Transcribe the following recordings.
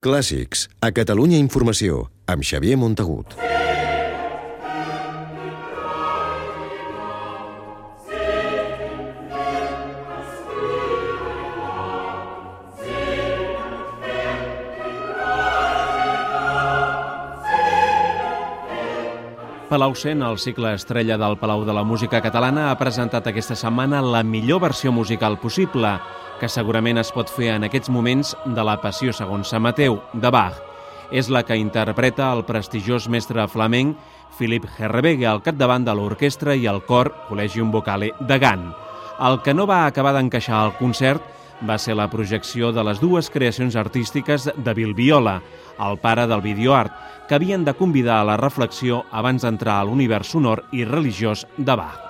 Clàssics, a Catalunya Informació, amb Xavier Montagut. Palau Sen, el cicle estrella del Palau de la Música Catalana, ha presentat aquesta setmana la millor versió musical possible, que segurament es pot fer en aquests moments de la Passió segons Sant Mateu, de Bach. És la que interpreta el prestigiós mestre flamenc Philip Herrebegue al capdavant de l'orquestra i el cor Collegium Vocale de Gant. El que no va acabar d'encaixar al concert va ser la projecció de les dues creacions artístiques de Bill Viola, el pare del videoart, que havien de convidar a la reflexió abans d'entrar a l'univers sonor i religiós de Bach.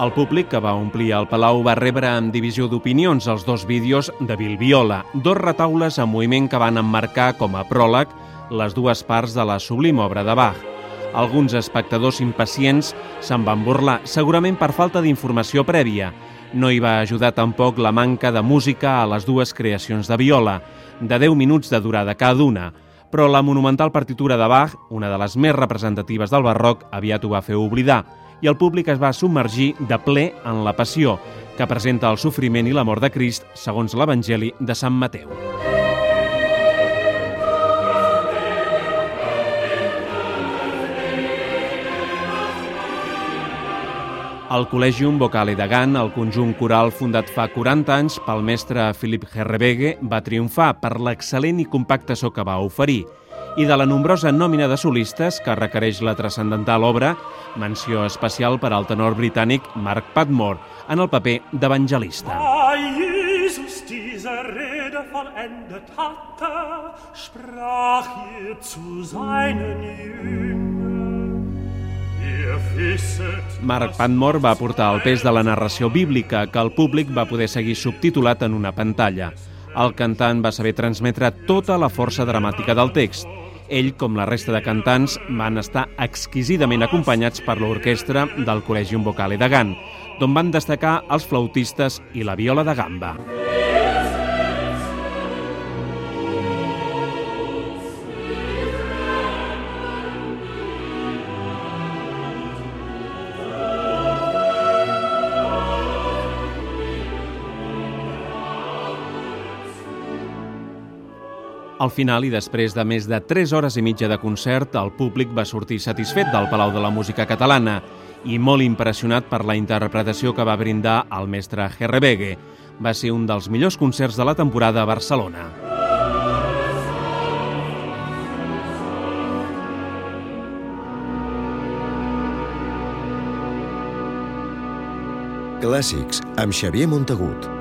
El públic que va omplir el Palau va rebre amb divisió d'opinions els dos vídeos de Bill Viola, dos retaules en moviment que van emmarcar com a pròleg les dues parts de la sublim obra de Bach. Alguns espectadors impacients se'n van burlar, segurament per falta d'informació prèvia. No hi va ajudar tampoc la manca de música a les dues creacions de viola, de 10 minuts de durada cada una, però la monumental partitura de Bach, una de les més representatives del barroc, aviat ho va fer oblidar, i el públic es va submergir de ple en la passió, que presenta el sofriment i l'amor de Crist segons l'Evangeli de Sant Mateu. Al Col·legium Vocale de Gant, el conjunt coral fundat fa 40 anys pel mestre Philip Herrebegue, va triomfar per l'excel·lent i compacte so que va oferir i de la nombrosa nòmina de solistes que requereix la transcendental obra, menció especial per al tenor britànic Mark Padmore en el paper d'evangelista. Da Jesus diese Rede vollendet hatte, sprach ihr zu seinen Jüngern. Mark Padmore va portar el pes de la narració bíblica que el públic va poder seguir subtitulat en una pantalla. El cantant va saber transmetre tota la força dramàtica del text. Ell, com la resta de cantants, van estar exquisidament acompanyats per l'orquestra del Col·legium Vocale de Gant, d'on van destacar els flautistes i la viola de gamba. Al final, i després de més de 3 hores i mitja de concert, el públic va sortir satisfet del Palau de la Música Catalana i molt impressionat per la interpretació que va brindar el mestre Herrebegue. Va ser un dels millors concerts de la temporada a Barcelona. Clàssics, amb Xavier Montagut.